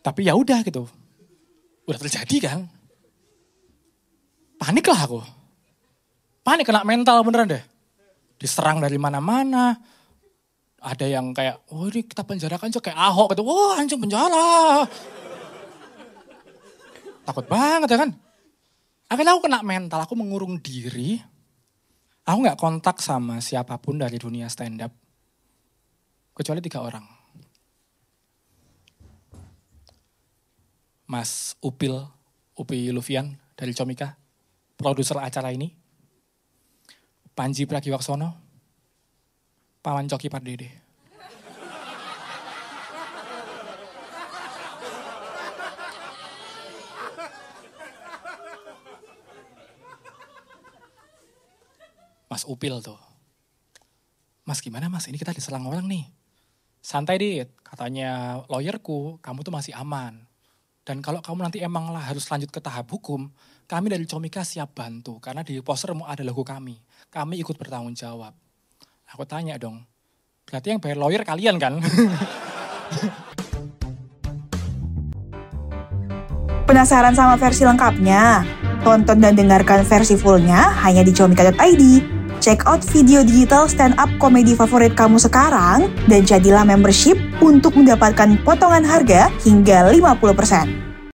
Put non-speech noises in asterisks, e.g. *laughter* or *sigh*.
Tapi ya udah gitu. Udah terjadi kan. Panik lah aku. Panik kena mental beneran deh. Diserang dari mana-mana. Ada yang kayak, oh ini kita penjarakan aja kayak Ahok gitu. Wah anjing penjara. Takut banget ya kan. Akhirnya aku kena mental, aku mengurung diri. Aku gak kontak sama siapa pun dari dunia stand up. Kecuali tiga orang. Mas Upil, Upi Lufian dari Comika, produser acara ini. Panji Pragiwaksono, Paman Coki Pardede. Mas Upil tuh. Mas gimana mas, ini kita diserang orang nih. Santai dit, katanya lawyerku, kamu tuh masih aman. Dan kalau kamu nanti emang lah harus lanjut ke tahap hukum, kami dari Comika siap bantu. Karena di poster mau ada logo kami. Kami ikut bertanggung jawab. Aku tanya dong, berarti yang bayar lawyer kalian kan? *laughs* Penasaran sama versi lengkapnya? Tonton dan dengarkan versi fullnya hanya di comika.id. Check out video digital stand-up komedi favorit kamu sekarang dan jadilah membership untuk mendapatkan potongan harga hingga 50%.